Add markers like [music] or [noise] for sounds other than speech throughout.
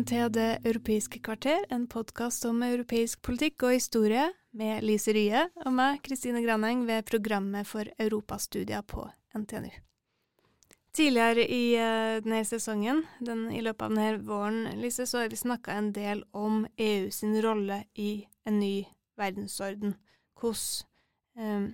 Velkommen til Det europeiske kvarter, en podkast om europeisk politikk og historie, med Lise Rye og meg, Kristine Graneng, ved programmet for europastudier på NTNU. Tidligere i uh, denne sesongen, den, i løpet av denne våren, Lise, så har vi snakka en del om EU sin rolle i en ny verdensorden. Hvordan, um,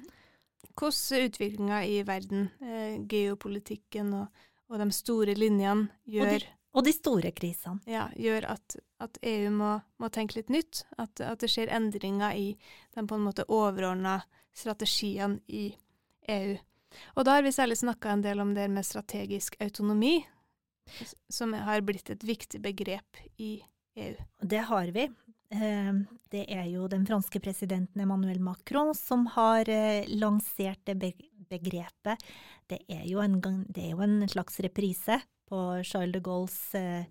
utviklinga i verden, uh, geopolitikken og, og, de store linjene gjør og de store krisene. Ja, gjør at, at EU må, må, tenke litt nytt. At, at, det skjer endringer i de på en måte overordna strategiene i EU. Og da har vi særlig snakka en del om det med strategisk autonomi, som har blitt et viktig begrep i EU. Det har vi. Eh, det er jo den franske presidenten Emmanuel Macron som har eh, lansert det begrepet. Det er jo en, det er jo en slags reprise på Charles de Gaulles eh,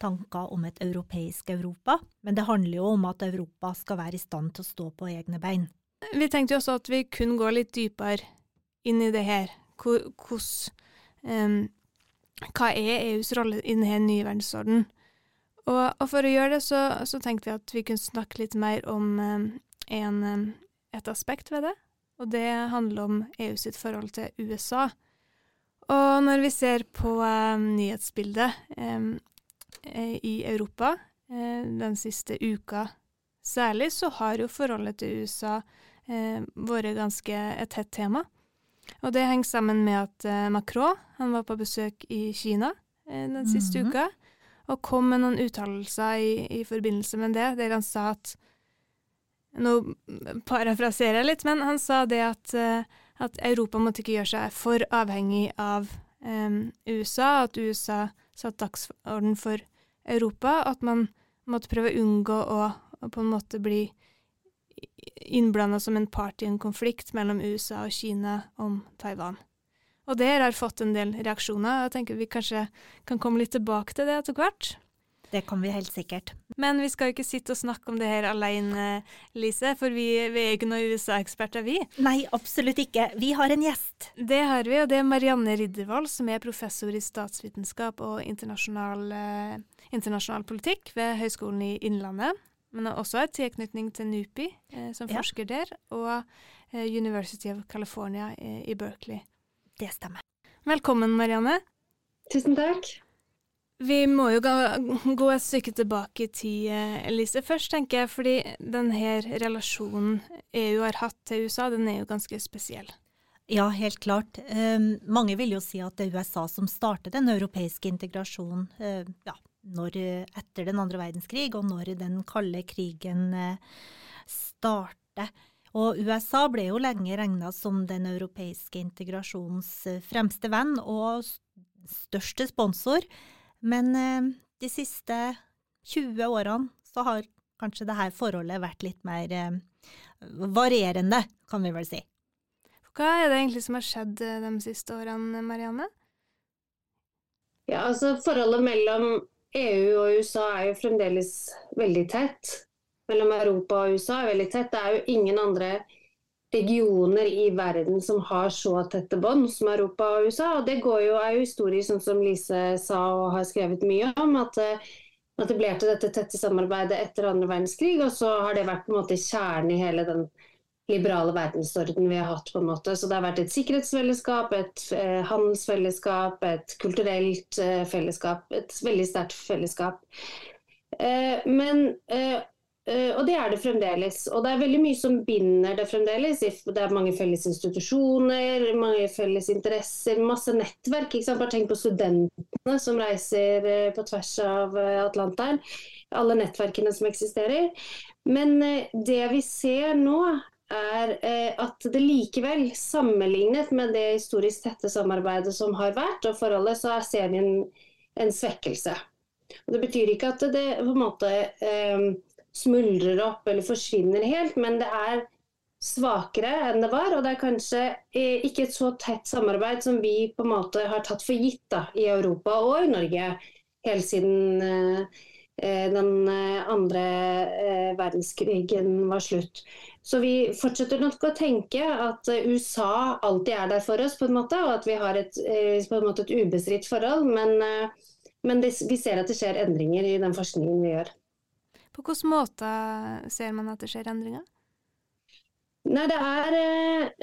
tanker om et europeisk Europa, men det handler jo om at Europa skal være i stand til å stå på egne bein. Vi tenkte jo også at vi kunne gå litt dypere inn i det her. Hvordan um, Hva er EUs rolle i denne nye verdensordenen? Og, og, for å gjøre det, så, så, tenkte vi at vi kunne snakke litt mer om um, en, um, et aspekt ved det. Og det handler om EU sitt forhold til USA. Og når vi ser på um, nyhetsbildet um, i Europa uh, den siste uka særlig, så har jo forholdet til USA vært ganske et tett tema. Og det henger sammen med at Macron han var på besøk i Kina den siste mm -hmm. uka, og kom med noen uttalelser i, i, forbindelse med det, der han sa at Nå parafraserer jeg litt, men han sa det at at Europa måtte ikke gjøre seg for avhengig av um, USA, at USA satte dagsorden for Europa, at man måtte prøve å unngå å, å på en måte bli innblanda som en part i en konflikt mellom USA og Kina om Taiwan. Og det har fått en del reaksjoner, jeg tenker vi kanskje kan komme litt tilbake til det etter hvert. Det kan vi helt sikkert. Men vi skal jo ikke sitte og snakke om det her alene, Lise, for vi, vi er ikke noen USA-eksperter, vi. Nei, absolutt ikke. Vi har en gjest. Det har vi, og det er Marianne Riddervold, som er professor i statsvitenskap og internasjonal, eh, internasjonal politikk ved Høgskolen i Innlandet. Men har også har tilknytning til NUPI, eh, som ja. forsker der, og eh, University of California eh, i Berkeley. Det stemmer. Velkommen, Marianne. Tusen takk. Vi må jo gå et stykke tilbake i tid, eh, Elise. Først tenker jeg fordi denne relasjonen EU har hatt til USA, den er jo ganske spesiell. Ja, helt klart. Um, mange vil jo si at det er USA som startet den europeiske integrasjonen uh, ja, når, etter den andre verdenskrig, og når den kalde krigen uh, startet. Og USA ble jo lenge regna som den europeiske integrasjonens fremste venn og største sponsor. Men eh, de siste 20 årene så har kanskje det her forholdet vært litt mer eh, varierende, kan vi vel si. Hva er det egentlig som har skjedd eh, de siste årene, Marianne? Ja, altså Forholdet mellom EU og USA er jo fremdeles veldig tett. Mellom Europa og USA er veldig tett. Det er jo ingen andre regioner i verden som har så tette bånd som Europa og USA. og Det jo, er jo historie, sånn som Lise sa og har skrevet mye om. at at det ble til dette tette samarbeidet etter andre verdenskrig, og så har det vært på en måte kjernen i hele den liberale verdensorden vi har hatt. på en måte. Så det har vært et sikkerhetsfellesskap, et eh, handelsfellesskap, et kulturelt eh, fellesskap. Et veldig sterkt fellesskap. Eh, men eh, og det er det fremdeles. Og det er veldig mye som binder det fremdeles. Det er mange felles institusjoner, mange felles interesser, masse nettverk. Bare tenk på studentene som reiser uh, på tvers av uh, Atlanteren. Alle nettverkene som eksisterer. Men det vi ser nå, er eh, at det likevel, sammenlignet med det historisk tette samarbeidet som har vært, og forholdet, så ser vi en, en svekkelse. Og det betyr ikke at det på en måte eh, smuldrer opp eller forsvinner helt, men det er svakere enn det var. Og det er kanskje eh, ikke et så tett samarbeid som vi på en måte har tatt for gitt da, i Europa og i Norge helt siden eh, eh den eh, andre eh, verdenskrigen var slutt. Så vi fortsetter nok å tenke at USA alltid er der for oss, på en måte, og at vi har et, eh, et ubestridt forhold. Men, men det, vi ser at det skjer endringer i den forskningen vi gjør. På hvilken måte ser man at det skjer endringer? Nei, det er,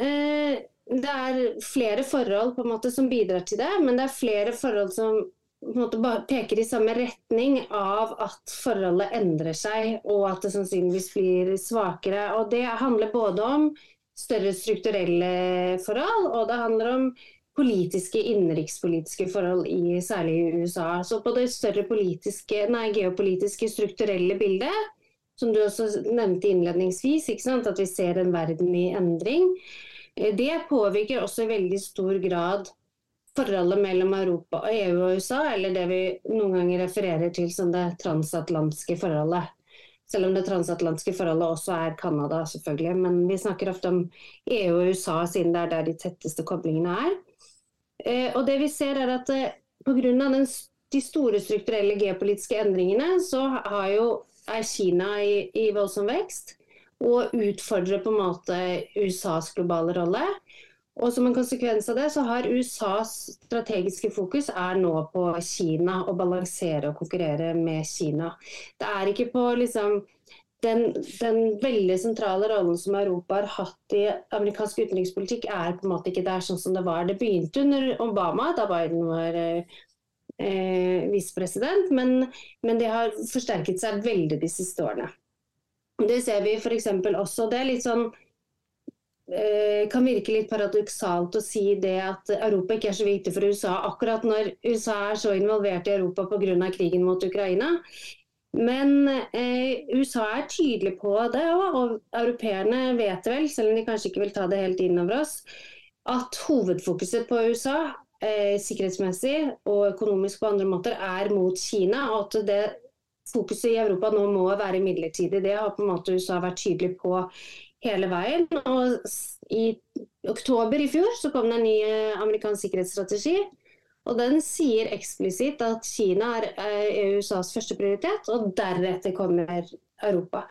eh, det er flere forhold på en måte som bidrar til det, men det er flere forhold som på en måte peker i samme retning av at forholdet endrer seg, og at det sannsynligvis blir svakere. Og Det handler både om større strukturelle forhold, og det handler om politiske, innenrikspolitiske forhold, i, særlig i USA. Så på det større politiske, nei, geopolitiske, strukturelle bildet som du også nevnte innledningsvis, at vi ser en verden i endring. Eh, det påvirker også i veldig stor grad forholdet mellom Europa og EU og USA, eller det vi noen ganger refererer til som det transatlantiske forholdet. Selv om det transatlantiske forholdet også er Canada, selvfølgelig. Men vi snakker ofte om EU og USA, siden det er der de tetteste koblingene er. Eh, og det vi ser er at eh, Pga. de store strukturelle geopolitiske endringene, så jo er Kina i, i voldsom vekst og utfordrer på en måte USAs globale rolle. Og som en konsekvens av det, så har USAs strategiske fokus er nå på Kina, å balansere og konkurrere med Kina. Det er ikke på liksom den, den, veldig sentrale rollen som Europa har hatt i amerikansk utenrikspolitikk, er på en måte ikke der sånn som det var. Det begynte under Obama, da Biden var eh, eh, visepresident, men, men det har forsterket seg veldig de siste årene. Det ser vi f.eks. også. Det er litt sånn eh, kan virke litt paradoksalt å si det at Europa ikke er så viktig for USA akkurat når USA er så involvert i Europa pga. krigen mot Ukraina. Men eh, USA er tydelig på det og europeerne vet det vel, selv om de kanskje ikke vil ta det helt inn over oss, at hovedfokuset på USA eh, sikkerhetsmessig og økonomisk på andre måter er mot Kina. og at det fokuset i Europa nå må være midlertidig. Det har på en måte USA vært tydelig på hele veien. Og I oktober i fjor så kom det en ny eh, amerikansk sikkerhetsstrategi. Og Den sier eksplisitt at Kina er eh, USAs første prioritet, og deretter kommer Europa.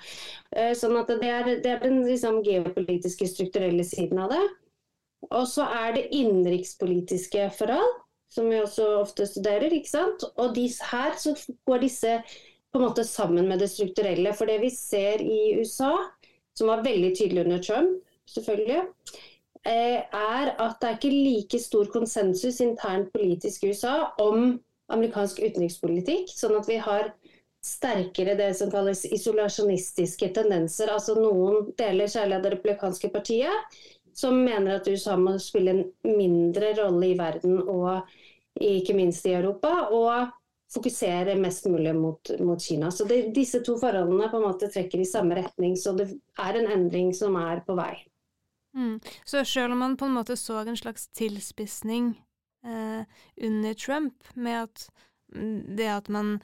Eh, sånn at Det er, det er den liksom, geopolitiske, strukturelle siden av det. Og så er det innenrikspolitiske forhold, som vi også ofte studerer. ikke sant? Og disse, her så går disse på en måte sammen med det strukturelle. For det vi ser i USA, som var veldig tydelig under Trump, selvfølgelig, er at det er ikke like stor konsensus internt politisk i USA om amerikansk utenrikspolitikk. Sånn at vi har sterkere det som kalles isolasjonistiske tendenser. Altså noen deler, særlig av det republikanske partiet, som mener at USA må spille en mindre rolle i verden og ikke minst i Europa. og fokusere mest mulig mot, mot Kina. Så det, Disse to forholdene på en måte trekker i samme retning, så det er en endring som er på vei. Mm. Så selv om man på en måte så en slags tilspissing eh, under Trump, med at mm, det at man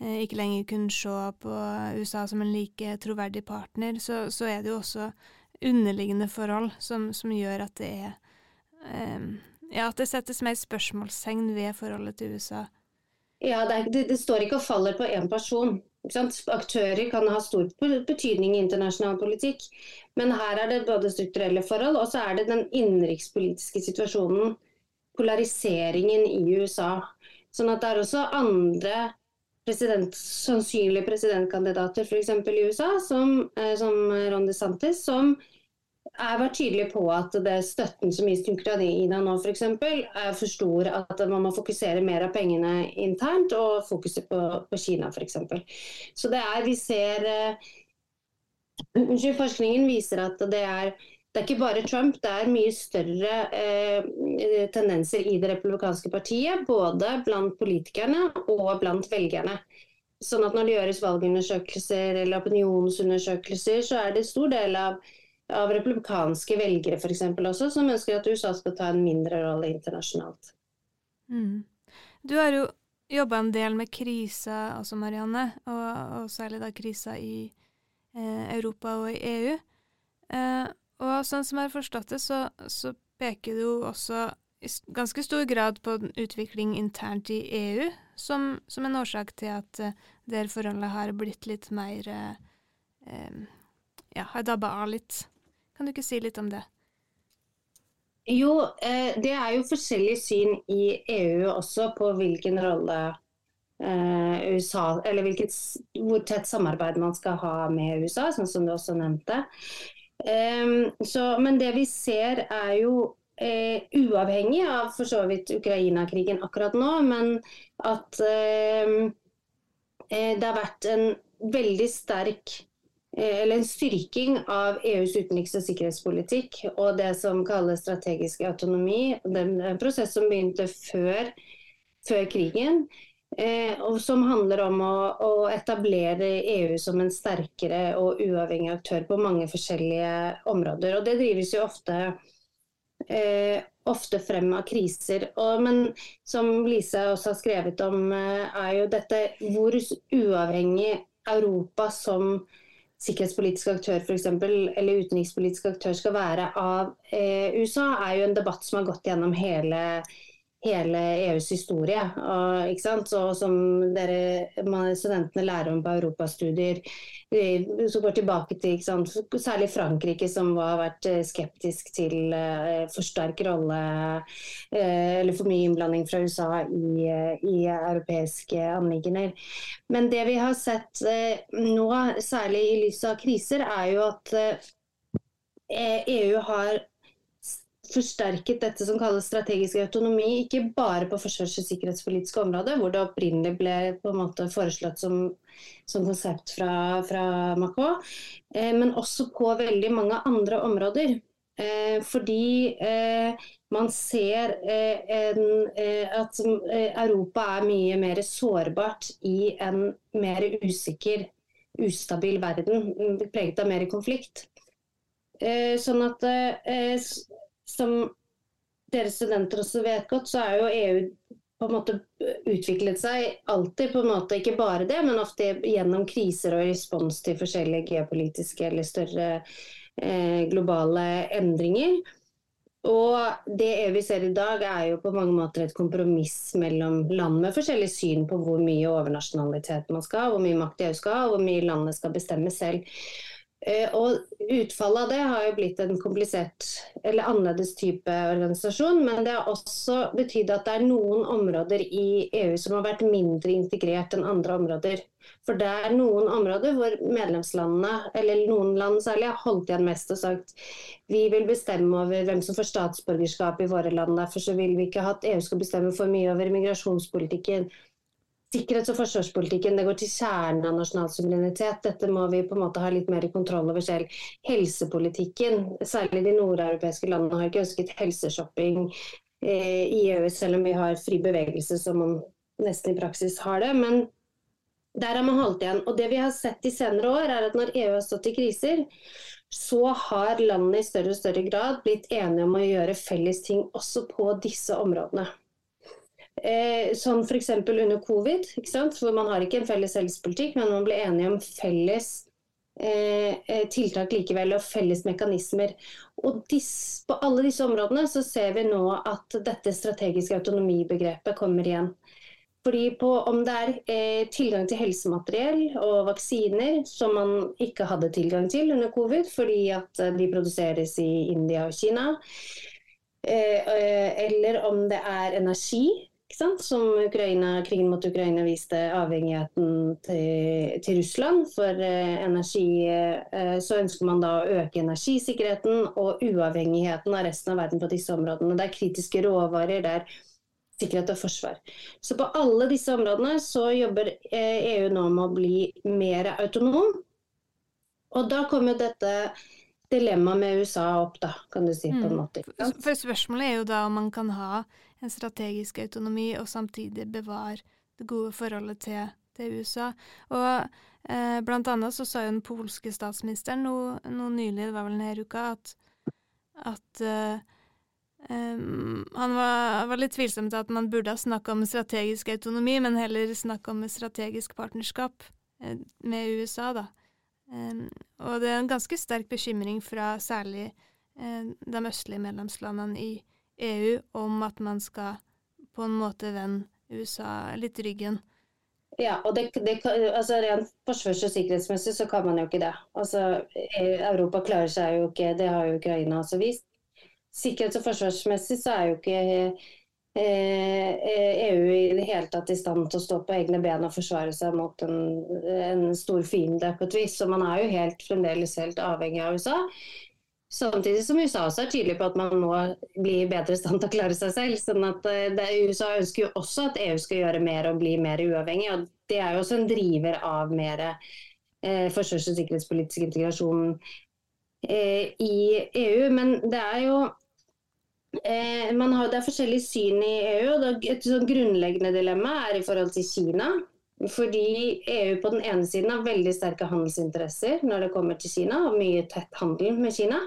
eh, ikke lenger kunne se på USA som en like troverdig partner, så, så er det jo også underliggende forhold som, som gjør at det er eh, Ja, at det settes mer spørsmålstegn ved forholdet til USA. Ja, det, det, det står ikke og faller på én person. Aktører kan ha stor betydning i internasjonal politikk, men her er det både strukturelle forhold og så er det den innenrikspolitiske situasjonen, polariseringen i USA. Sånn at det er også andre president, sannsynlige presidentkandidater f.eks. i USA, som, eh, som Ron DeSantis, som jeg vært tydelig på at det støtten som gis til Ukraina nå f.eks. er for stor. At man må fokusere mer av pengene internt og fokuset på, på Kina f.eks. Så det er Vi ser uh, Forskningen viser at det er det er ikke bare Trump, det er mye større eh, tendenser i det republikanske partiet. Både blant politikerne og blant velgerne. Sånn at Når det gjøres valgundersøkelser eller opinionsundersøkelser, så er det stor del av av republikanske velgere for også, som ønsker at USA skal ta en mindre rolle internasjonalt. Mm. Du har jo jobba en del med krisa også, Marianne, og, og særlig da krisa i eh, Europa og i EU. Eh, og sånn som jeg har forstått det, så, så peker du også i ganske stor grad på utvikling internt i EU som, som en årsak til at uh, der forholdet har blitt litt mer uh, um, Ja, har dabba av litt. Kan du ikke si litt om det? Jo, eh, det er jo forskjellig syn i EU også på hvilken rolle eh, USA Eller hvilket, hvor tett samarbeid man skal ha med USA, sånn som du også nevnte. Så, men det vi ser er jo eh, uavhengig av for så vidt Ukraina-krigen akkurat nå, men at eh, det har vært en veldig sterk eller en styrking av EUs utenriks- og sikkerhetspolitikk og det som kalles strategisk autonomi. Den, en prosess som begynte før, før krigen. Eh, og som handler om å, å, etablere EU som en sterkere og uavhengig aktør på mange forskjellige områder. Og Det drives jo ofte eh, ofte frem av kriser. Og, men som Lise også har skrevet om, eh, er jo dette hvor uavhengig Europa som sikkerhetspolitisk aktør for eksempel, eller utenrikspolitisk aktør skal være av eh, USA, er jo en debatt som har gått gjennom hele hele EUs historie. Og, som dere, studentene lærer om på europastudier, som går tilbake til særlig Frankrike, som har vært eh, skeptisk til uh, for sterk rolle eller for mye innblanding fra USA i, i europeiske anliggender. Men det vi har sett nå, særlig i lys av kriser, er jo at EU e har forsterket dette som kalles strategisk autonomi, ikke bare på forsvars- og sikkerhetspolitiske områder, hvor det opprinnelig ble på en måte foreslått som, som konsept fra, fra Macron, eh, men også på veldig mange andre områder. Eh, fordi eh, man ser eh, en, eh, at eh, Europa er mye mer sårbart i en mer usikker, ustabil verden, preget av mer konflikt. Sånn at som dere studenter også vet godt, så er jo EU på en måte utviklet seg alltid, på en måte ikke bare det, men ofte gjennom kriser og respons til forskjellige geopolitiske eller større eh, globale endringer. Og det EU vi ser i dag er jo på mange måter et kompromiss mellom land med forskjellig syn på hvor mye overnasjonalitet man skal ha, hvor mye makt EU skal ha, og hvor mye landet skal bestemme selv. Eh, og Utfallet av det har jo blitt en komplisert eller annerledes type organisasjon. Men det har også betydd at det er noen områder i EU som har vært mindre integrert enn andre områder. For det er noen områder hvor medlemslandene, eller noen land særlig, har holdt igjen mest og sagt vi vil bestemme over hvem som får statsborgerskap i våre land. Derfor så vil vi ikke at EU skal bestemme for mye over migrasjonspolitikken sikkerhets- og forsvarspolitikken det går til kjernen av nasjonal suverenitet. Dette må vi på en måte ha litt mer kontroll over selv. Helsepolitikken, særlig de nordeuropeiske landene, har ikke ønsket helseshopping eh, i EU, selv om vi har fri bevegelse, som man nesten i praksis har det. Men der har man holdt igjen. Og det vi har sett i senere år, er at når EU har stått i kriser, så har landene i større og større grad blitt enige om å gjøre felles ting også på disse områdene. Eh, sånn f.eks. under covid, hvor man har ikke en felles helsepolitikk, men man blir enige om felles eh, eh, tiltak likevel og felles mekanismer. Og dis, på alle disse områdene så ser vi nå at dette strategiske autonomibegrepet kommer igjen. Fordi på, Om det er eh, tilgang til helsemateriell og vaksiner som man ikke hadde tilgang til under covid fordi at eh, de produseres i India og Kina, eh, eller om det er energi som Ukraina, krigen mot Ukraina viste avhengigheten til, til Russland. For eh, energi eh, så ønsker man da å øke energisikkerheten og uavhengigheten av resten av verden på disse områdene. Det er kritiske råvarer, det er sikkerhet og forsvar. Så på alle disse områdene så jobber eh, EU nå med å bli mer autonom. Og da kommer dette dilemmaet med USA opp, da, kan du si. på en mm. måte. For spørsmålet er jo da om man kan ha en strategisk autonomi og samtidig bevare det gode forholdet til, til USA. Og Eh, blant annet så sa jo den polske statsministeren noe, noe nylig, det var vel denne uka, at, at eh, um, han var, var, litt tvilsom til at man burde ha snakka om strategisk autonomi, men heller snakka om strategisk partnerskap uh, med USA, da. Um, og det er en ganske sterk bekymring fra særlig uh, de østlige medlemslandene i EU om at man skal på en måte vende USA litt ryggen. Ja, og det, det, altså Rent forsvars- og sikkerhetsmessig så kan man jo ikke det. Altså, Europa klarer seg jo ikke, det har jo Ukraina også vist. Sikkerhets- og forsvarsmessig så er jo ikke eh, EU i det hele tatt i stand til å stå på egne ben og forsvare seg mot en, en stor fiende på et vis. Så man er jo helt, fremdeles helt avhengig av USA. Samtidig som USA også er tydelig på at man må bli bedre i stand til å klare seg selv. sånn at eh, det, USA ønsker jo også at EU skal gjøre mer og bli mer uavhengig. og Det er jo også en driver av mer eh, forsvars- og sikkerhetspolitisk integrasjon eh, i EU. Men det er jo eh, har, Det er forskjellig syn i EU. og Et sånn grunnleggende dilemma er i forhold til Kina. Fordi EU på den ene siden har veldig sterke handelsinteresser når det kommer til Kina, og mye tett handel med Kina.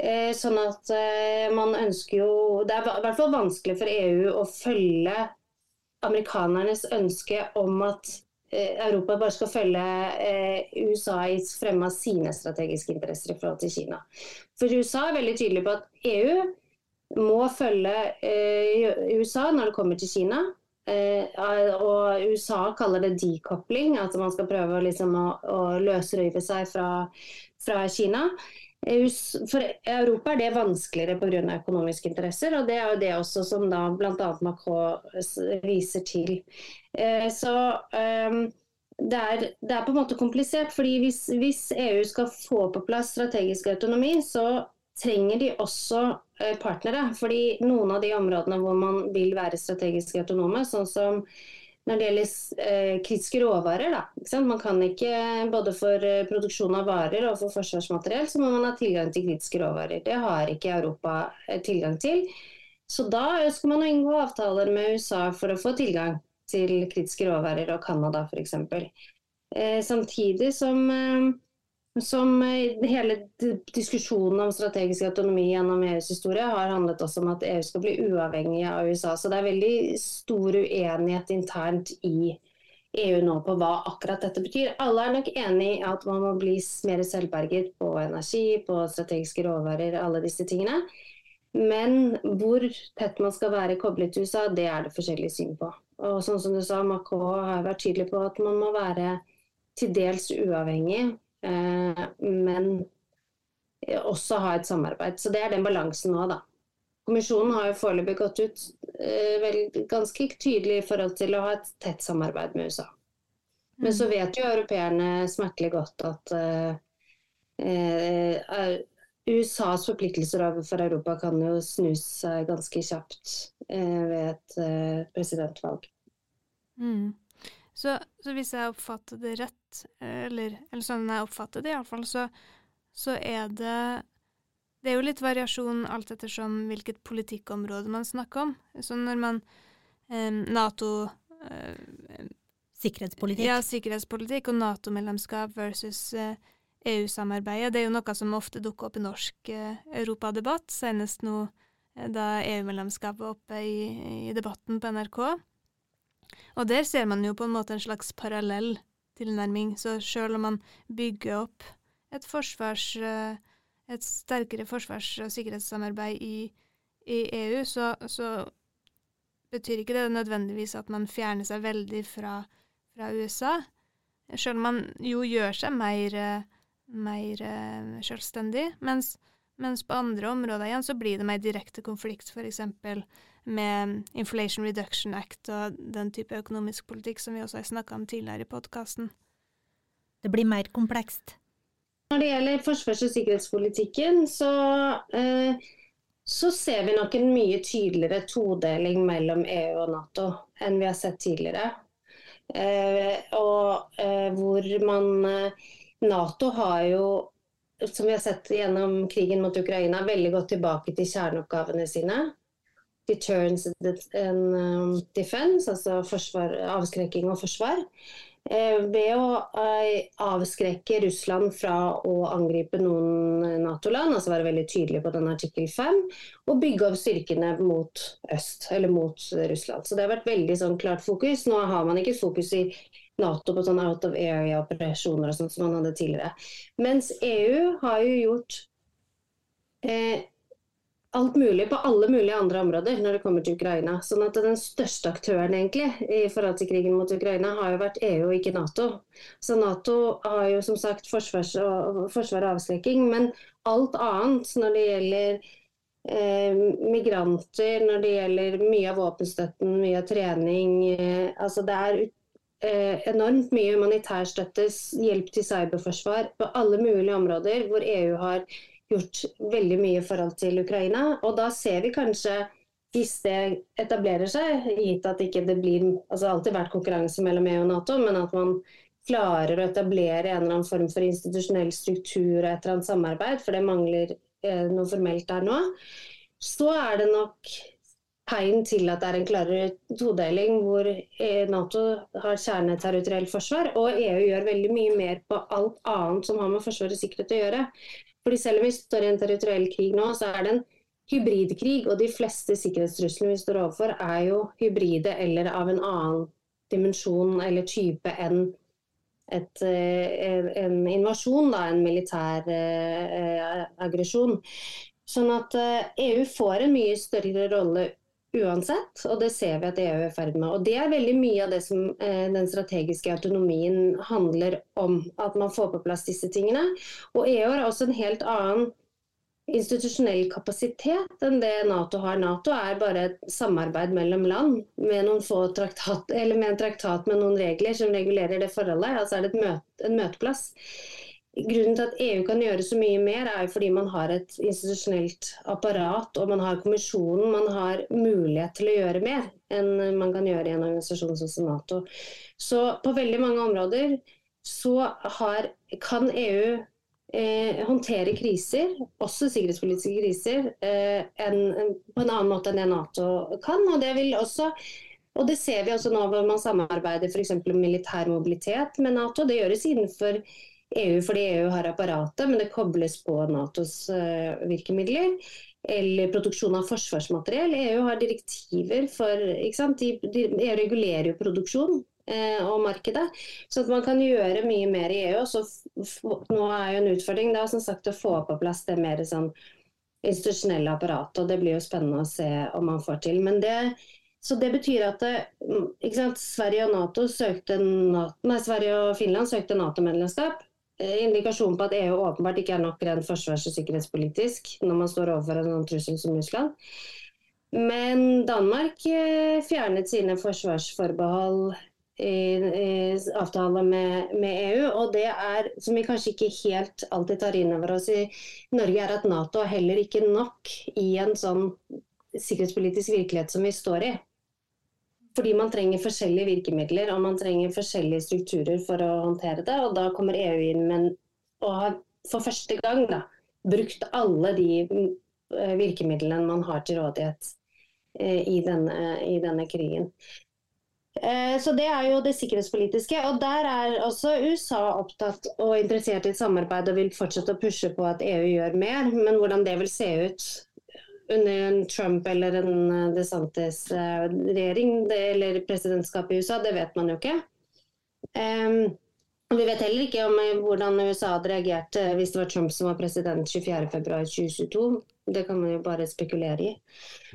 Eh, sånn at eh, man ønsker jo Det er i hvert fall vanskelig for EU å følge amerikanernes ønske om at eh, Europa bare skal følge USA i fremme av sine strategiske interesser i forhold til Kina. For USA er veldig tydelig på at EU må følge USA når det kommer til Kina. og USA kaller det decoupling, at man skal prøve liksom å, å løsrøyve seg fra, fra Kina. For Europa er det vanskeligere pga. økonomiske interesser, og det er jo det også som da bl.a. Macron viser til. Eh, så ehm, det er, det er, på en måte komplisert, fordi hvis, hvis, EU skal få på plass strategisk autonomi, så trenger de også eh, partnere. fordi noen av de områdene hvor man vil være strategisk autonome, sånn som når det gjelder eh, kritiske råvarer. Da, man kan ikke, Både for eh, produksjon av varer og for forsvarsmateriell så må man ha tilgang til kritiske råvarer. Det har ikke Europa eh, tilgang til. Så da ønsker man å inngå avtaler med USA for å få tilgang til kritiske råvarer, og Canada f.eks. Eh, samtidig som som hele diskusjonen om strategisk autonomi gjennom EUs historie har handlet også om at EU skal bli uavhengig av USA. Så det er veldig stor uenighet internt i EU nå på hva akkurat dette betyr. Alle er nok enig i at man må bli mer selvberget på energi, på strategiske råvarer, alle disse tingene. Men hvor tett man skal være koblet til USA, det er det forskjellige syn på. Og sånn som du sa, Macron har vært tydelig på at man må være til dels uavhengig Eh, men også ha et samarbeid. Så det er den balansen nå, da. Kommisjonen har jo foreløpig gått ut eh, vel, ganske tydelig i forhold til å ha et tett samarbeid med USA. Men så mm. vet jo europeerne smertelig godt at uh, uh, USAs forpliktelser overfor Europa kan jo snus seg ganske kjapt uh, ved et presidentvalg. Mm. Så, så, hvis jeg oppfatter det rett, eller, eller sånn jeg oppfatter det iallfall, så, så er det Det er jo litt variasjon alt ettersom hvilket politikkområde man snakker om. Så når man eh, Nato eh, Sikkerhetspolitikk. Ja, sikkerhetspolitikk og Nato-medlemskap versus eh, EU-samarbeidet. Det er jo noe som ofte dukker opp i norsk eh, europadebatt, senest nå eh, da EU-medlemskapet var oppe i, i, debatten på NRK. Og der ser man jo på en måte en slags parallell tilnærming. Så selv om man bygger opp et forsvars... Eh, et sterkere forsvars- og sikkerhetssamarbeid i, i EU, så, så, betyr ikke det nødvendigvis at man fjerner seg veldig fra, fra USA. Selv om man jo gjør seg mer, mer eh, selvstendig. Mens, mens, på andre områder igjen så blir det mer direkte konflikt, f.eks med Inflation Reduction Act og den type økonomisk politikk som vi også har snakka om tidligere i podkasten. Det blir mer komplekst. Når det gjelder forsvars- og sikkerhetspolitikken, så, eh, så, ser vi nok en mye tydeligere todeling mellom EU og Nato enn vi har sett tidligere. Eh, og eh, hvor man eh, Nato har jo, som vi har sett gjennom krigen mot Ukraina, veldig godt tilbake til kjerneoppgavene sine deterrence and um, defense, altså forsvar, avskrekking og forsvar. Eh, ved å eh, avskrekke Russland fra å angripe noen Nato-land, altså være veldig tydelig på den artikkel 5, og bygge opp styrkene mot øst, eller mot Russland. Så det har vært veldig sånn klart fokus. Nå har man ikke fokus i Nato på sånne out of area-operasjoner og sånt som man hadde tidligere. Mens EU har jo gjort eh, alt mulig på alle mulige andre områder når det kommer til Ukraina. Sånn at Den største aktøren egentlig i forhold til krigen mot Ukraina har jo vært EU og ikke Nato. Så Nato har jo som sagt forsvars og, forsvar og avskrekking, men alt annet når det gjelder eh, migranter, når det gjelder mye av våpenstøtten, mye av trening eh, altså Det er eh, enormt mye humanitær støtte, hjelp til cyberforsvar på alle mulige områder hvor EU har gjort veldig mye i forhold til Ukraina. Og da ser vi kanskje, hvis det etablerer seg, gitt at ikke det blir altså alltid vært konkurranse mellom EU og Nato, men at man klarer å etablere en eller annen form for institusjonell struktur og et eller annet samarbeid, for det mangler eh, noe formelt der nå, så er det nok tegn til at det er en klarere todeling hvor eh, Nato har kjerneterritorielt forsvar, og EU gjør veldig mye mer på alt annet som har med forsvar og sikkerhet å gjøre. Fordi Selv om vi står i en territoriell krig nå, så er det en hybridkrig. Og de fleste sikkerhetstruslene vi står overfor, er jo hybride eller av en annen dimensjon eller type enn et, eh, en invasjon, da, en militær eh, aggresjon. Sånn at EU eh, e får en mye større rolle uansett, og det ser vi at EU er i ferd med. Og Det er veldig mye av det som eh, den strategiske autonomien handler om. At man får på plass disse tingene. Og EU har også en helt annen institusjonell kapasitet enn det Nato har. Nato er bare et samarbeid mellom land med, traktat, med en traktat med noen regler som regulerer det forholdet. Altså er det møte, en møteplass. Grunnen til at EU kan gjøre så mye mer, er jo fordi man har et institusjonelt apparat og man har kommisjonen. Man har mulighet til å gjøre mer enn man kan gjøre i en organisasjon som Nato. Så på veldig mange områder så har, kan EU eh, håndtere kriser, også sikkerhetspolitiske kriser, eh, en, på en annen måte enn det Nato kan. Og det vil også og Det ser vi også nå hvor man samarbeider f.eks. om militær mobilitet med Nato. Det gjøres innenfor EU fordi EU har apparatet, men det kobles på Natos uh, virkemidler. Eller produksjon av forsvarsmateriell. EU har direktiver for de, de, regulerer jo produksjon eh, og markedet. Så man kan gjøre mye mer i EU. Så nå er jo en utfordring da, som sagt, å få på plass det mer sånn institusjonelle apparatet. og Det blir jo spennende å se om man får til. Men det så det betyr at det, Sverige og NATO søkte NATO, nei, Sverige og Finland søkte Nato-medlemskap. Eh, indikasjon på at EU åpenbart ikke er nok rent forsvars- og sikkerhetspolitisk når man står overfor en sånn trussel som Russland. Men Danmark eh, fjernet sine forsvarsforbehold i, i avtale med, med, EU. Og det er, som vi kanskje ikke helt alltid tar inn over oss i Norge, er at Nato er heller ikke nok i en sånn sikkerhetspolitisk virkelighet som vi står i. Fordi man trenger forskjellige virkemidler og man trenger forskjellige strukturer for å håndtere det. Og da kommer EU inn med og har for første gang da, brukt alle de eh, virkemidlene man har til rådighet eh, i denne, i denne krigen. Eh, så Det er jo det sikkerhetspolitiske. og Der er også USA opptatt og interessert i et samarbeid og vil fortsette å pushe på at EU gjør mer. Men hvordan det vil se ut under en Trump eller en eh, DeSantis-regjering eller presidentskap i USA, det vet man jo ikke. Um, vi vet heller ikke om eh, hvordan USA hadde reagert eh, hvis det var Trump som var president 24.2.2022. Det kan man jo bare spekulere i.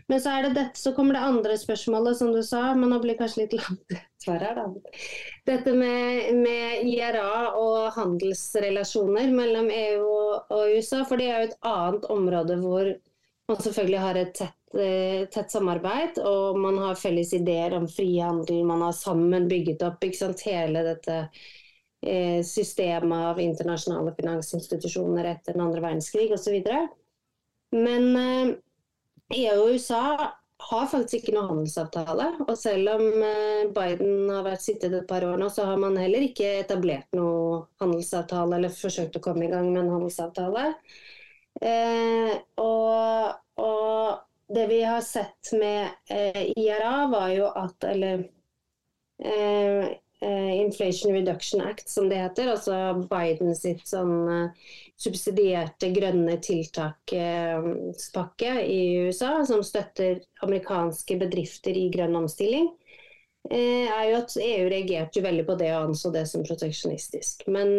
Men så, det dette, så kommer det andre spørsmålet, som du sa. Men nå blir kanskje litt langt [laughs] svar her, da. Dette med, med, IRA og handelsrelasjoner mellom EU og USA. For det er jo et annet område hvor man selvfølgelig har et tett, eh, tett, samarbeid, og man har felles ideer om frihandel. Man har sammen bygget opp sant, hele dette eh, systemet av internasjonale finansinstitusjoner etter den andre verdenskrig osv. Men eh, EU og USA har faktisk ikke noe handelsavtale. Og selv om eh, Biden har vært sittet et par år nå, så har man heller ikke etablert noe handelsavtale eller forsøkt å komme i gang med en handelsavtale. Eh, og, og, det vi har sett med eh, IRA, var jo at Eller eh, Inflation Reduction Act, som det heter. Altså Biden sitt sånn subsidierte grønne tiltakspakke i USA, som støtter amerikanske bedrifter i grønn omstilling. er jo at EU reagerte jo veldig på det og anså det som proteksjonistisk. Men,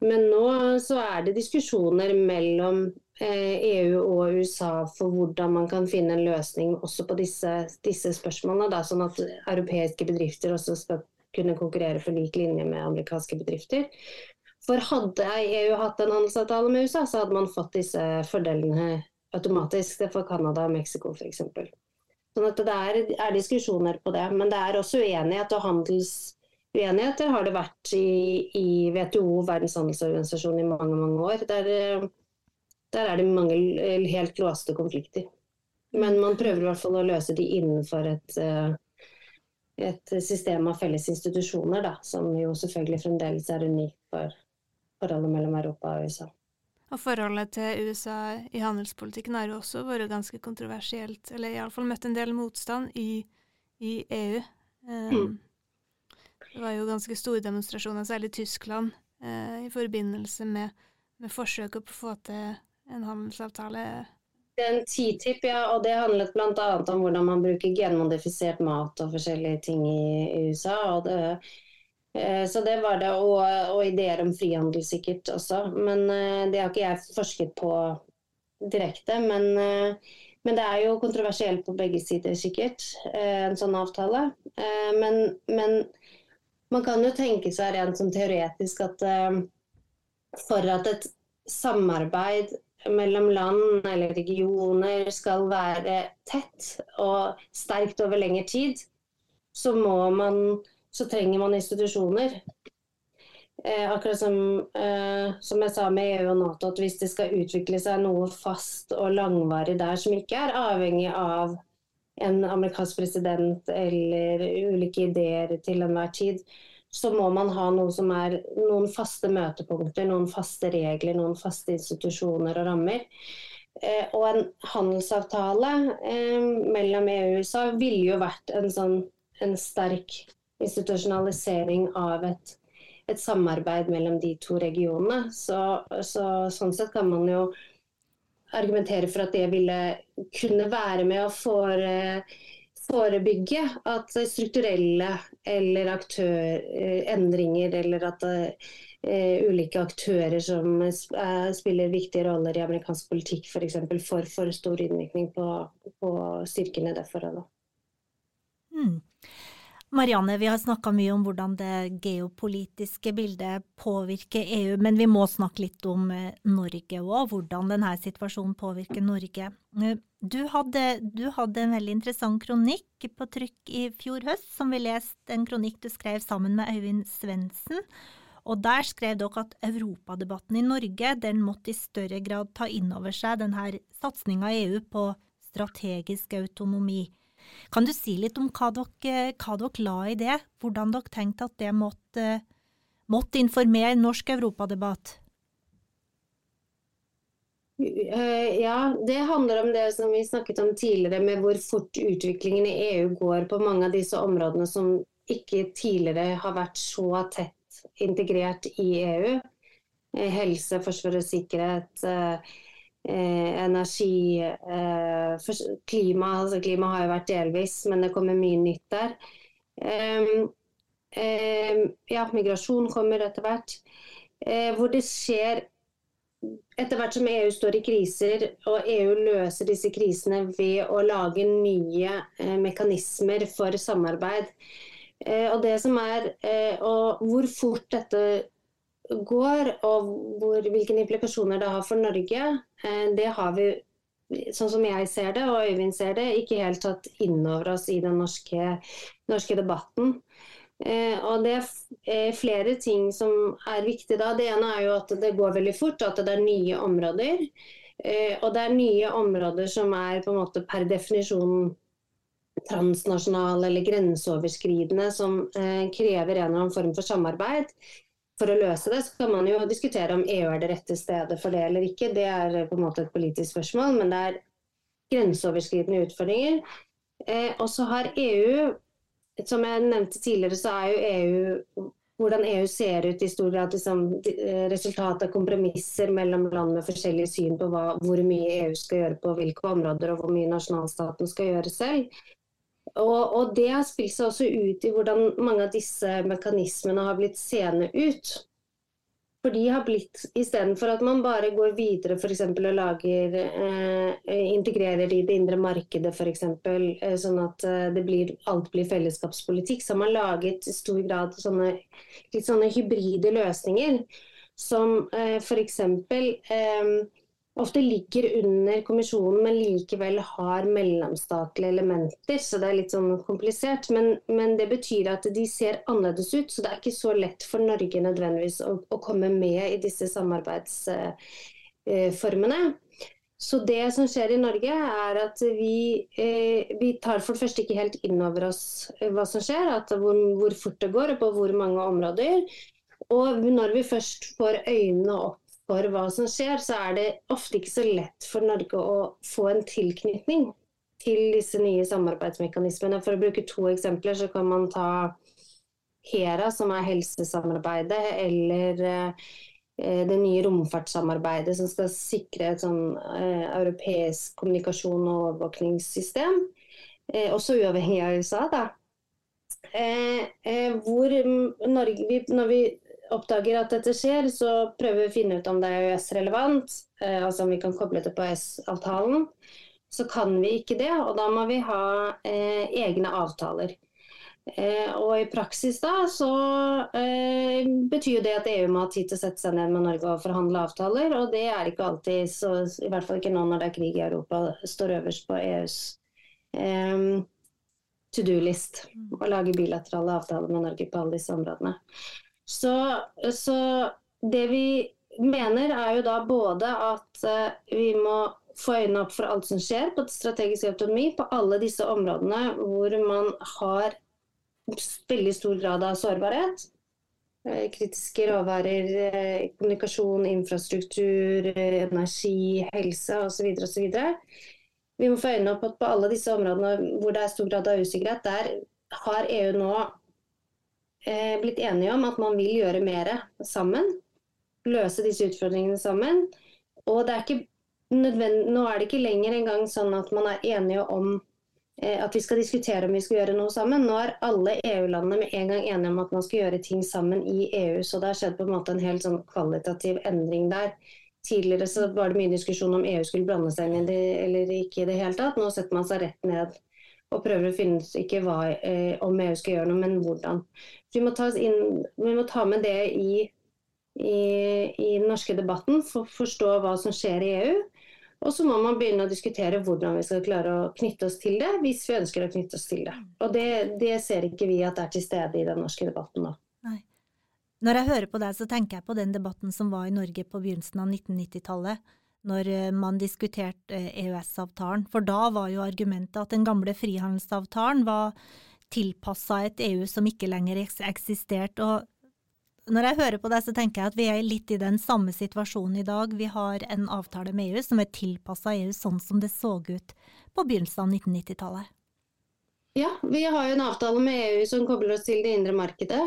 men nå så er det diskusjoner mellom EU eh, e og USA for hvordan man kan finne en løsning også på disse, disse spørsmålene. Da, sånn at europeiske bedrifter også skal kunne konkurrere for lik linje med amerikanske bedrifter. For hadde EU hatt en handelsavtale med USA, så hadde man fått disse fordelene automatisk. Det for Canada og Mexico f.eks. Sånn at det er, er, diskusjoner på det. Men det er også uenighet og handelsuenigheter har det vært i, i WTO, Verdens handelsorganisasjon, i mange mange år. Der der er det mange helt låste konflikter. Men man prøver i hvert fall å løse de innenfor et, eh, et system av felles institusjoner, da, som jo selvfølgelig fremdeles er unikt for forholdet mellom Europa og USA. Og forholdet til USA i handelspolitikken har jo også vært ganske kontroversielt, eller iallfall møtt en del motstand i, i EU. Um, mm. Det var jo ganske store demonstrasjoner, særlig i Tyskland, eh, i forbindelse med, med forsøket på å få til en handelsavtale? Den TTIP, ja, og det handlet bl.a. om hvordan man bruker genmodifisert mat og forskjellige ting i, USA. Det, eh, så det var det, og, og, ideer om frihandel sikkert også. Men eh, det har ikke jeg forsket på direkte. Men, eh, men det er jo kontroversielt på begge sider sikkert, eh, en sånn avtale. Eh, men, men, man kan jo tenke seg rent sånn teoretisk at eh, for at et samarbeid mellom land eller regioner skal være tett og sterkt over lengre tid, så, man, så trenger man institusjoner. Eh, akkurat som, eh, som, jeg sa med EU og Nato, at hvis det skal utvikle seg noe fast og langvarig der som ikke er avhengig av en amerikansk president eller ulike ideer til enhver tid, så må man ha noe som er noen faste møtepunkter, noen faste regler, noen faste institusjoner og rammer. Eh, og en handelsavtale eh, mellom EU og USA ville jo vært en, sånn, en sterk institusjonalisering av et, et, samarbeid mellom de to regionene. Så, så, sånn sett kan man jo argumentere for at det ville kunne være med å fore, forebygge at strukturelle eller aktør, eh, eller at uh, ulike aktører som uh, spiller viktige roller i amerikansk politikk f.eks. får for, stor innvirkning på, på styrkene det forholdet. Mm. Marianne, vi har snakka mye om hvordan det geopolitiske bildet påvirker EU, men vi må snakke litt om eh, Norge òg, hvordan denne situasjonen påvirker Norge. Eh, du hadde, du hadde, en veldig interessant kronikk på trykk i fjor høst, som vi leste en kronikk du skrev sammen med Øyvind Svendsen. Og der skrev dere at europadebatten i Norge den måtte i større grad ta inn over seg denne satsinga i EU på strategisk autonomi. Kan du si litt om hva dere, hva dere la i det, hvordan dere tenkte at det måtte, måtte informere norsk europadebatt? Eh, ja, det handler om det som vi snakket om tidligere, med hvor fort utviklingen i EU går på mange av disse områdene som ikke tidligere har vært så tett integrert i EU. Eh, helse, forsvar og sikkerhet, eh, eh, energi, eh, klima. Altså klima har jo vært delvis, men det kommer mye nytt der. ja, migrasjon kommer etter hvert. Eh, hvor det skjer etter hvert som EU står i kriser, og EU løser disse krisene ved å lage nye eh, mekanismer for samarbeid. Eh, og er, eh, og hvor fort dette går, og hvor, hvilke implikasjoner det har for Norge, eh, det har vi, sånn som jeg ser det, og Øyvind ser det, ikke helt tatt inn over oss i den norske, norske debatten. Eh, og Det er flere ting som er viktig da. Det ene er jo at det går veldig fort, at det er nye områder. Eh, og det er nye områder som er på en måte per definisjon transnasjonale eller grenseoverskridende, som eh, krever en eller annen form for samarbeid for å løse det, så kan man jo diskutere om EU er det rette stedet for det eller ikke. Det er på en måte et politisk spørsmål, men det er grenseoverskridende utfordringer. Eh, og så har EU som jeg nevnte tidligere, så er jo EU hvordan EU ser ut i stor grad liksom, resultat av kompromisser mellom land med forskjellig syn på hva, hvor mye EU skal gjøre på hvilke områder, og hvor mye nasjonalstaten skal gjøre selv. Og, og Det har spilt seg også ut i hvordan mange av disse mekanismene har blitt seende ut. For de har blitt, Istedenfor at man bare går videre for eksempel, og lager, eh, integrerer i det indre markedet f.eks., eh, sånn at eh, blir, alt blir fellesskapspolitikk, så har man laget i stor grad sånne, litt sånne hybride løsninger. Som eh, f.eks. Eh, ofte ligger under kommisjonen, men likevel har mellomstatlige elementer. Så det er litt sånn komplisert. Men, men, det betyr at de ser annerledes ut, så det er ikke så lett for Norge nødvendigvis å, å komme med i disse samarbeidsformene. Så det som skjer i Norge, er at vi, eh, vi tar for det første ikke helt inn over oss hva som skjer, hvor, hvor fort det går og på hvor mange områder. Og når vi først får øynene opp for hva som skjer, så er det ofte ikke så lett for Norge å få en tilknytning til disse nye samarbeidsmekanismene. For å bruke to eksempler, så kan man ta HERA, som er helsesamarbeidet, eller eh, det nye romfartssamarbeidet som skal sikre et sånn eh, europeisk kommunikasjon og overvåkningssystem. Eh, også uavhengig av USA, da. Eh, eh, hvor Norge, vi, når vi oppdager at dette skjer, så prøver vi å finne ut om det er EØS-relevant, eh, altså om vi kan koble det på EØS-avtalen. Så kan vi ikke det, og da må vi ha eh, egne avtaler. Eh, og i praksis da så eh, betyr det at EU må ha tid til å sette seg ned med Norge og forhandle avtaler, og det er ikke alltid, så, i hvert fall ikke nå når det er krig i Europa, står øverst på EUs eh, to do-list å lage bilaterale avtaler med Norge på alle disse områdene. Så, så, det vi mener er jo da både at uh, vi må få øynene opp for alt som skjer på strategisk autonomi på alle disse områdene hvor man har veldig stor grad av sårbarhet. Uh, kritiske råvarer, uh, kommunikasjon, infrastruktur, energi, helse osv. osv. Vi må få øynene opp på alle disse områdene hvor det er stor grad av usikkerhet. Der har EU nå eh, blitt enige om at man vil gjøre mer sammen. Løse disse utfordringene sammen. Og det er nå er det ikke lenger engang sånn at man er enige om eh, at vi skal diskutere om vi skal gjøre noe sammen. Nå er alle EU-landene med en gang enige om at man skal gjøre ting sammen i EU. Så det har skjedd på en måte en helt sånn kvalitativ endring der. Tidligere så var det mye diskusjon om EU skulle blande seg inn i det eller ikke i det hele tatt. Nå setter man seg rett ned og prøver å finne ut ikke hva, eh, om EU skal gjøre noe, men hvordan. Vi må inn, vi må ta med det i, i, i, den norske debatten for forstå hva som skjer i EU. Og så må man begynne å diskutere hvordan vi skal klare å knytte oss til det, hvis vi ønsker å knytte oss til det. Og det, det ser ikke vi at er til stede i den norske debatten nå. Nei. Når jeg hører på deg, så tenker jeg på den debatten som var i Norge på begynnelsen av 1990-tallet når eh, man diskuterte EØS-avtalen. For da var jo argumentet at den gamle frihandelsavtalen var tilpassa et EU som ikke lenger eksisterte. Og når jeg hører på det, så tenker jeg at vi er litt i den samme situasjonen i dag. Vi har en avtale med EU som er tilpassa EU sånn som det så ut på begynnelsen av 1990-tallet. Ja, vi har jo en avtale med EU som kobler oss til det indre markedet.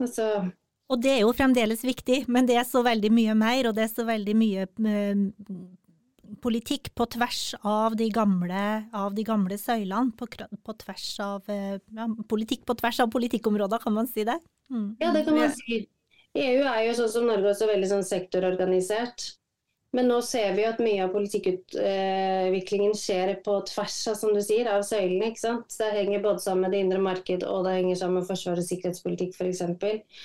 Altså og det er jo fremdeles viktig, men det er så veldig mye mer, og det er så veldig mye uh, politikk på tvers av de gamle, av de gamle søylene. På, på, tvers av uh, ja, Politikk på tvers av politikkområder, kan man si det? Mm. Ja, det kan man si. EU er jo sånn som Norge også veldig sånn sektororganisert. Men nå ser vi at mye av politikkutviklingen skjer på tvers av som du sier, av søylene. ikke sant? Det henger både sammen med det indre marked og det henger sammen med forsvar og sikkerhetspolitikk f.eks. Eh,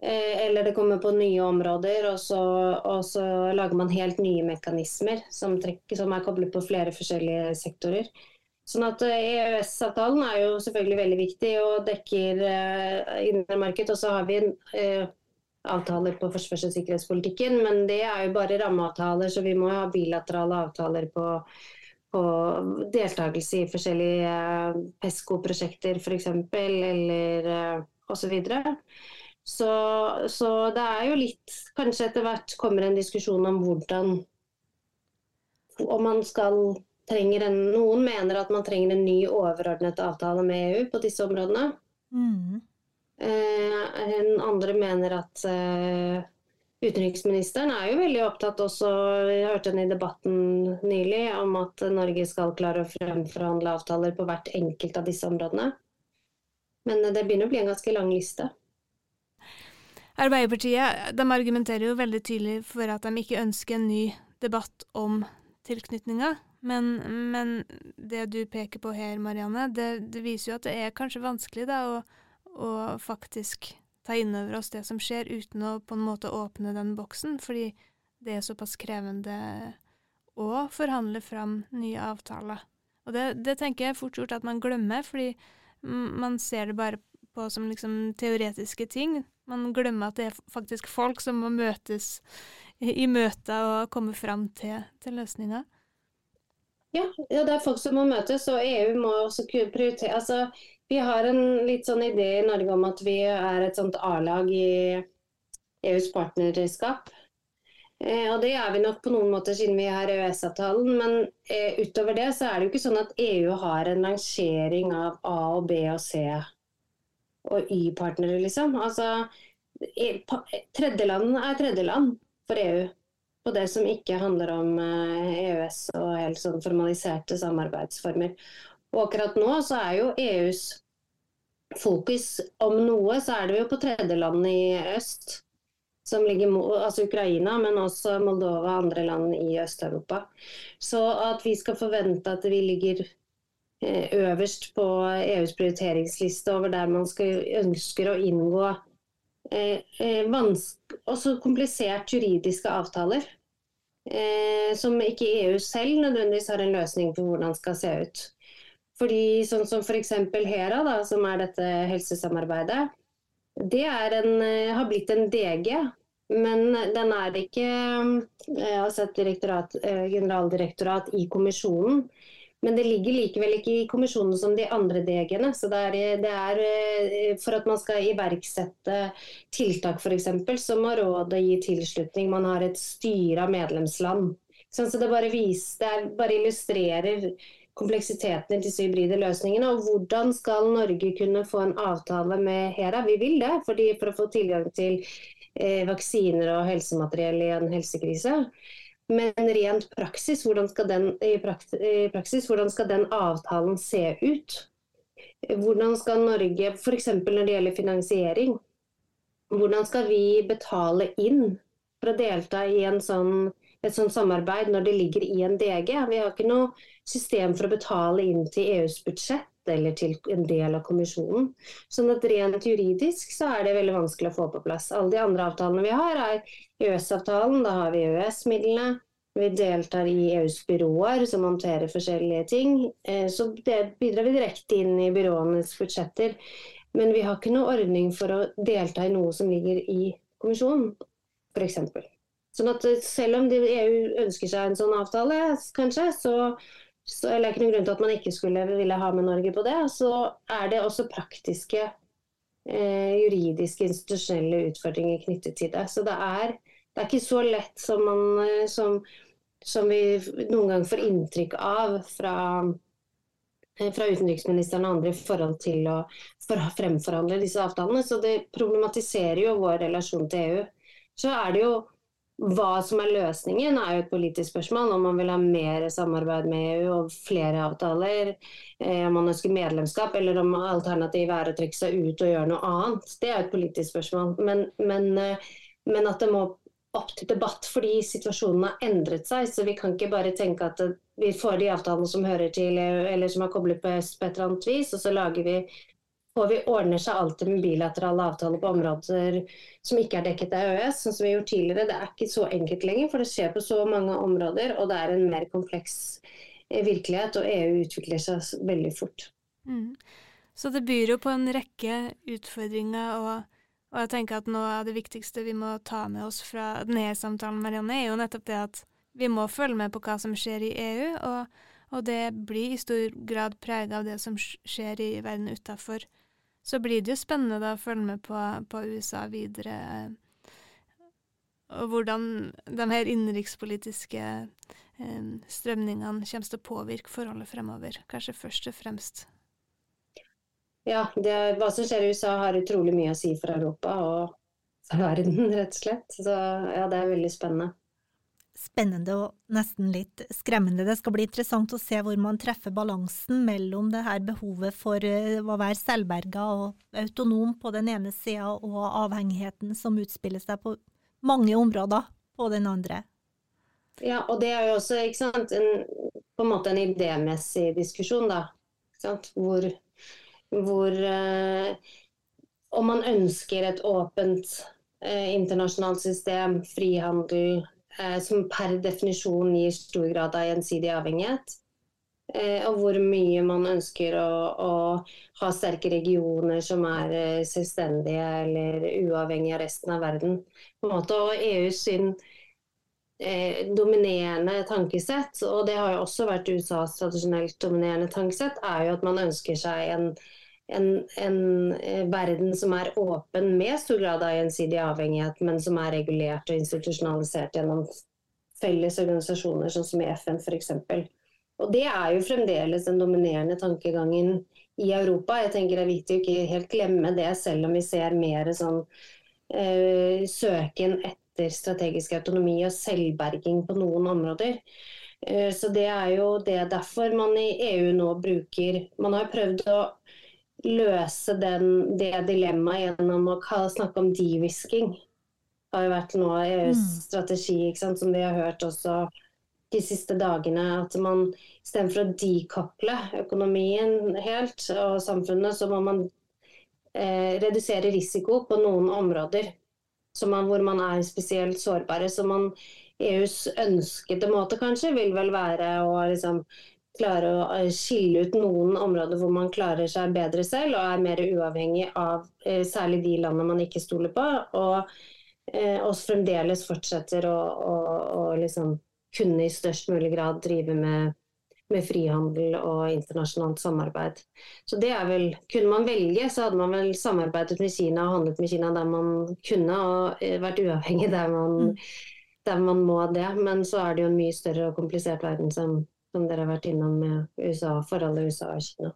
eller det kommer på nye områder, og så, og så lager man helt nye mekanismer som, trekker, som, er koblet på flere forskjellige sektorer. Sånn at EØS-avtalen eh, er jo selvfølgelig veldig viktig og dekker eh, indre marked. Og så har vi eh, avtaler på forsvars- og sikkerhetspolitikken, men det er jo bare rammeavtaler, så vi må ha bilaterale avtaler på, på deltakelse i forskjellige eh, PESCO-prosjekter f.eks., eller eh, osv. Så, så, det er jo litt Kanskje etter hvert kommer en diskusjon om hvordan Om man skal trenger en, noen mener at man trenger en ny overordnet avtale med EU på disse områdene. Mm. Eh, andre mener at eh, utenriksministeren er jo veldig opptatt også, jeg hørte henne i debatten nylig, om at Norge skal klare å fremforhandle avtaler på hvert enkelt av disse områdene. Men det begynner å bli en ganske lang liste. Arbeiderpartiet de argumenterer jo veldig tydelig for at de ikke ønsker en ny debatt om tilknytninga. Men, men det du peker på her, Marianne, det, det, viser jo at det er kanskje vanskelig da, å, å faktisk ta inn over oss det som skjer, uten å på en måte åpne den boksen, fordi det er såpass krevende å forhandle fram nye avtaler. Og det, det tenker jeg fort gjort at man glemmer, fordi man ser det bare på som liksom teoretiske ting. Man glemmer at det er faktisk folk som må møtes i møter og komme fram til, til løsninger. Ja, ja, det er folk som må møtes, og EU må også prioritere. Altså, vi har en litt sånn idé i Norge om at vi er et sånt A-lag i EUs partnerskap. Eh, og det er vi nok på noen måter siden vi har EØS-avtalen, men eh, utover det så er det jo ikke sånn at EU har en rangering av A og B og C og Y-partnere, liksom. Altså, tredjeland er tredjeland for EU på det som ikke handler om EØS eh, e og helt sånn formaliserte samarbeidsformer. Og akkurat nå så er jo EUs fokus, om noe, så er det jo på tredjeland i øst. Som ligger, altså Ukraina, men også Moldova og andre land i Øst-Europa. Så at vi skal forvente at vi ligger øverst på EUs prioriteringsliste over der man skal, ønsker å inngå eh, eh også komplisert juridiske avtaler. Eh, som ikke EU selv nødvendigvis har en løsning på hvordan skal se ut. Fordi sånn som f.eks. HERA, da, som er dette helsesamarbeidet, det en, eh, har blitt en DG. Men den er ikke eh, sett eh, generaldirektorat i kommisjonen. Men det ligger likevel ikke i kommisjonen som de andre DG-ene. Så det er, det er, For at man skal iverksette tiltak f.eks., så må rådet gi tilslutning. Man har et styre av medlemsland. Sånn, så det bare, viser, det bare illustrerer kompleksiteten i disse hybride løsningene. Og hvordan skal Norge kunne få en avtale med HERA? Vi vil det for å få tilgang til eh, vaksiner og helsemateriell i en helsekrise. Men rent praksis, hvordan skal den, i praksis, hvordan skal den avtalen se ut? Hvordan skal Norge, f.eks. når det gjelder finansiering, hvordan skal vi betale inn for å delta i sånn et sånt samarbeid når det ligger i en DG. Vi har ikke noe system for å betale inn til EUs budsjett eller til en del av kommisjonen. Sånn at rent juridisk så er det veldig vanskelig å få på plass. Alle de andre avtalene vi har er EØS-avtalen, da har vi EØS-midlene. Vi deltar i EUs byråer som håndterer forskjellige ting. Eh, så det bidrar vi direkte inn i byråenes budsjetter. Men vi har ikke noe ordning for å delta i noe som ligger i kommisjonen, f.eks. Sånn at selv om EU ønsker seg en sånn avtale, kanskje, så, så er ikke noen grunn til at man ikke skulle ville ha med Norge på det. Så er det også praktiske, eh, juridiske, institusjonelle utfordringer knyttet til det. Så det er, det er ikke så lett som, man, eh, som, som vi noen gang får inntrykk av fra eh, fra utenriksministeren og andre i forhold til å fremforhandle disse avtalene. Så det problematiserer jo vår relasjon til EU. Så er det jo hva som er løsningen, er jo et politisk spørsmål. Om man vil ha mer samarbeid med EU og flere avtaler, eh, om man ønsker medlemskap, eller om alternativet er å trekke seg ut og gjøre noe annet. Det er et politisk spørsmål. Men, men, eh, men, at det må opp til debatt fordi situasjonen har endret seg. Så vi kan ikke bare tenke at vi får de avtalene som hører til EU, eller som er koblet på øst på et eller annet vis, og så lager vi og vi ordner seg alltid med bilaterale avtaler på områder som ikke er dekket av EØS, sånn som vi gjort tidligere. Det er ikke så enkelt lenger, for det skjer på så mange områder, og det er en mer kompleks eh, virkelighet, og EU utvikler seg veldig fort. Mm. Så det byr jo på en rekke utfordringer, og, og, jeg tenker at noe av det viktigste vi må ta med oss fra denne samtalen, Marianne, er jo nettopp det at vi må følge med på hva som skjer i EU, og, og det blir i stor grad preget av det som skjer i verden utafor så blir det jo spennende å følge med på, på USA videre. Og hvordan de her innenrikspolitiske eh, strømningene kommer til å påvirke forholdet fremover, kanskje først og fremst. Ja, det, hva som skjer i USA har utrolig mye å si for Europa og for verden, rett og slett. Så ja, det er veldig spennende spennende og nesten litt skremmende. Det skal bli interessant å se hvor man treffer balansen mellom det her behovet for eh, å være selvberga og autonom på den ene sida, og avhengigheten som utspiller seg på mange områder på den andre. Ja, og det er jo også sant, en, på en måte en idémessig diskusjon, da. Hvor, hvor eh, Om man ønsker et åpent eh, internasjonalt system, frihandel, som per definisjon gir stor grad av gjensidig avhengighet. Eh, og hvor mye man ønsker å, å, ha sterke regioner som er eh, selvstendige eller uavhengige av resten av verden. På en måte, og EUs sin eh, dominerende tankesett, og det har jo også vært USAs tradisjonelt dominerende tankesett, er jo at man ønsker seg en en, en, eh, verden som er åpen med stor grad av gjensidig avhengighet, men som er regulert og institusjonalisert gjennom felles organisasjoner, sånn som i FN f.eks. Og Det er jo fremdeles den dominerende tankegangen i Europa. Jeg tenker Det er viktig å ikke helt glemme det, selv om vi ser mer sånn eh, søken etter strategisk autonomi og selvberging på noen områder. Eh, så Det er jo det derfor man i EU nå bruker Man har prøvd å løse den, det dilemmaet gjennom å snakke om de-risking. Det har jo vært nå EUs mm. strategi, som vi har hørt også de siste dagene. At man istedenfor å dekople økonomien helt og samfunnet, så må man eh, redusere risiko på noen områder man, hvor man er spesielt sårbare. Så man, EUs ønskede måte kanskje vil vel være å liksom klare å eh, skille ut noen områder hvor man klarer seg bedre selv og er mer uavhengig av eh, særlig de landene man ikke stoler på, og eh, oss fremdeles fortsetter å, å, å liksom kunne i størst mulig grad drive med, med, frihandel og internasjonalt samarbeid. Så det er vel, Kunne man velge, så hadde man vel samarbeidet med Kina og handlet med Kina der man kunne, og vært uavhengig der man, mm. der man må det. Men så er det jo en mye større og komplisert verden som som dere har vært innom med USA, forholdet USA og Kina.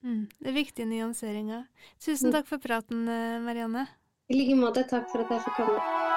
Mm, det er viktige nyanseringer. Tusen mm. takk for praten, eh, Marianne. I like måte. Takk for at jeg fikk komme.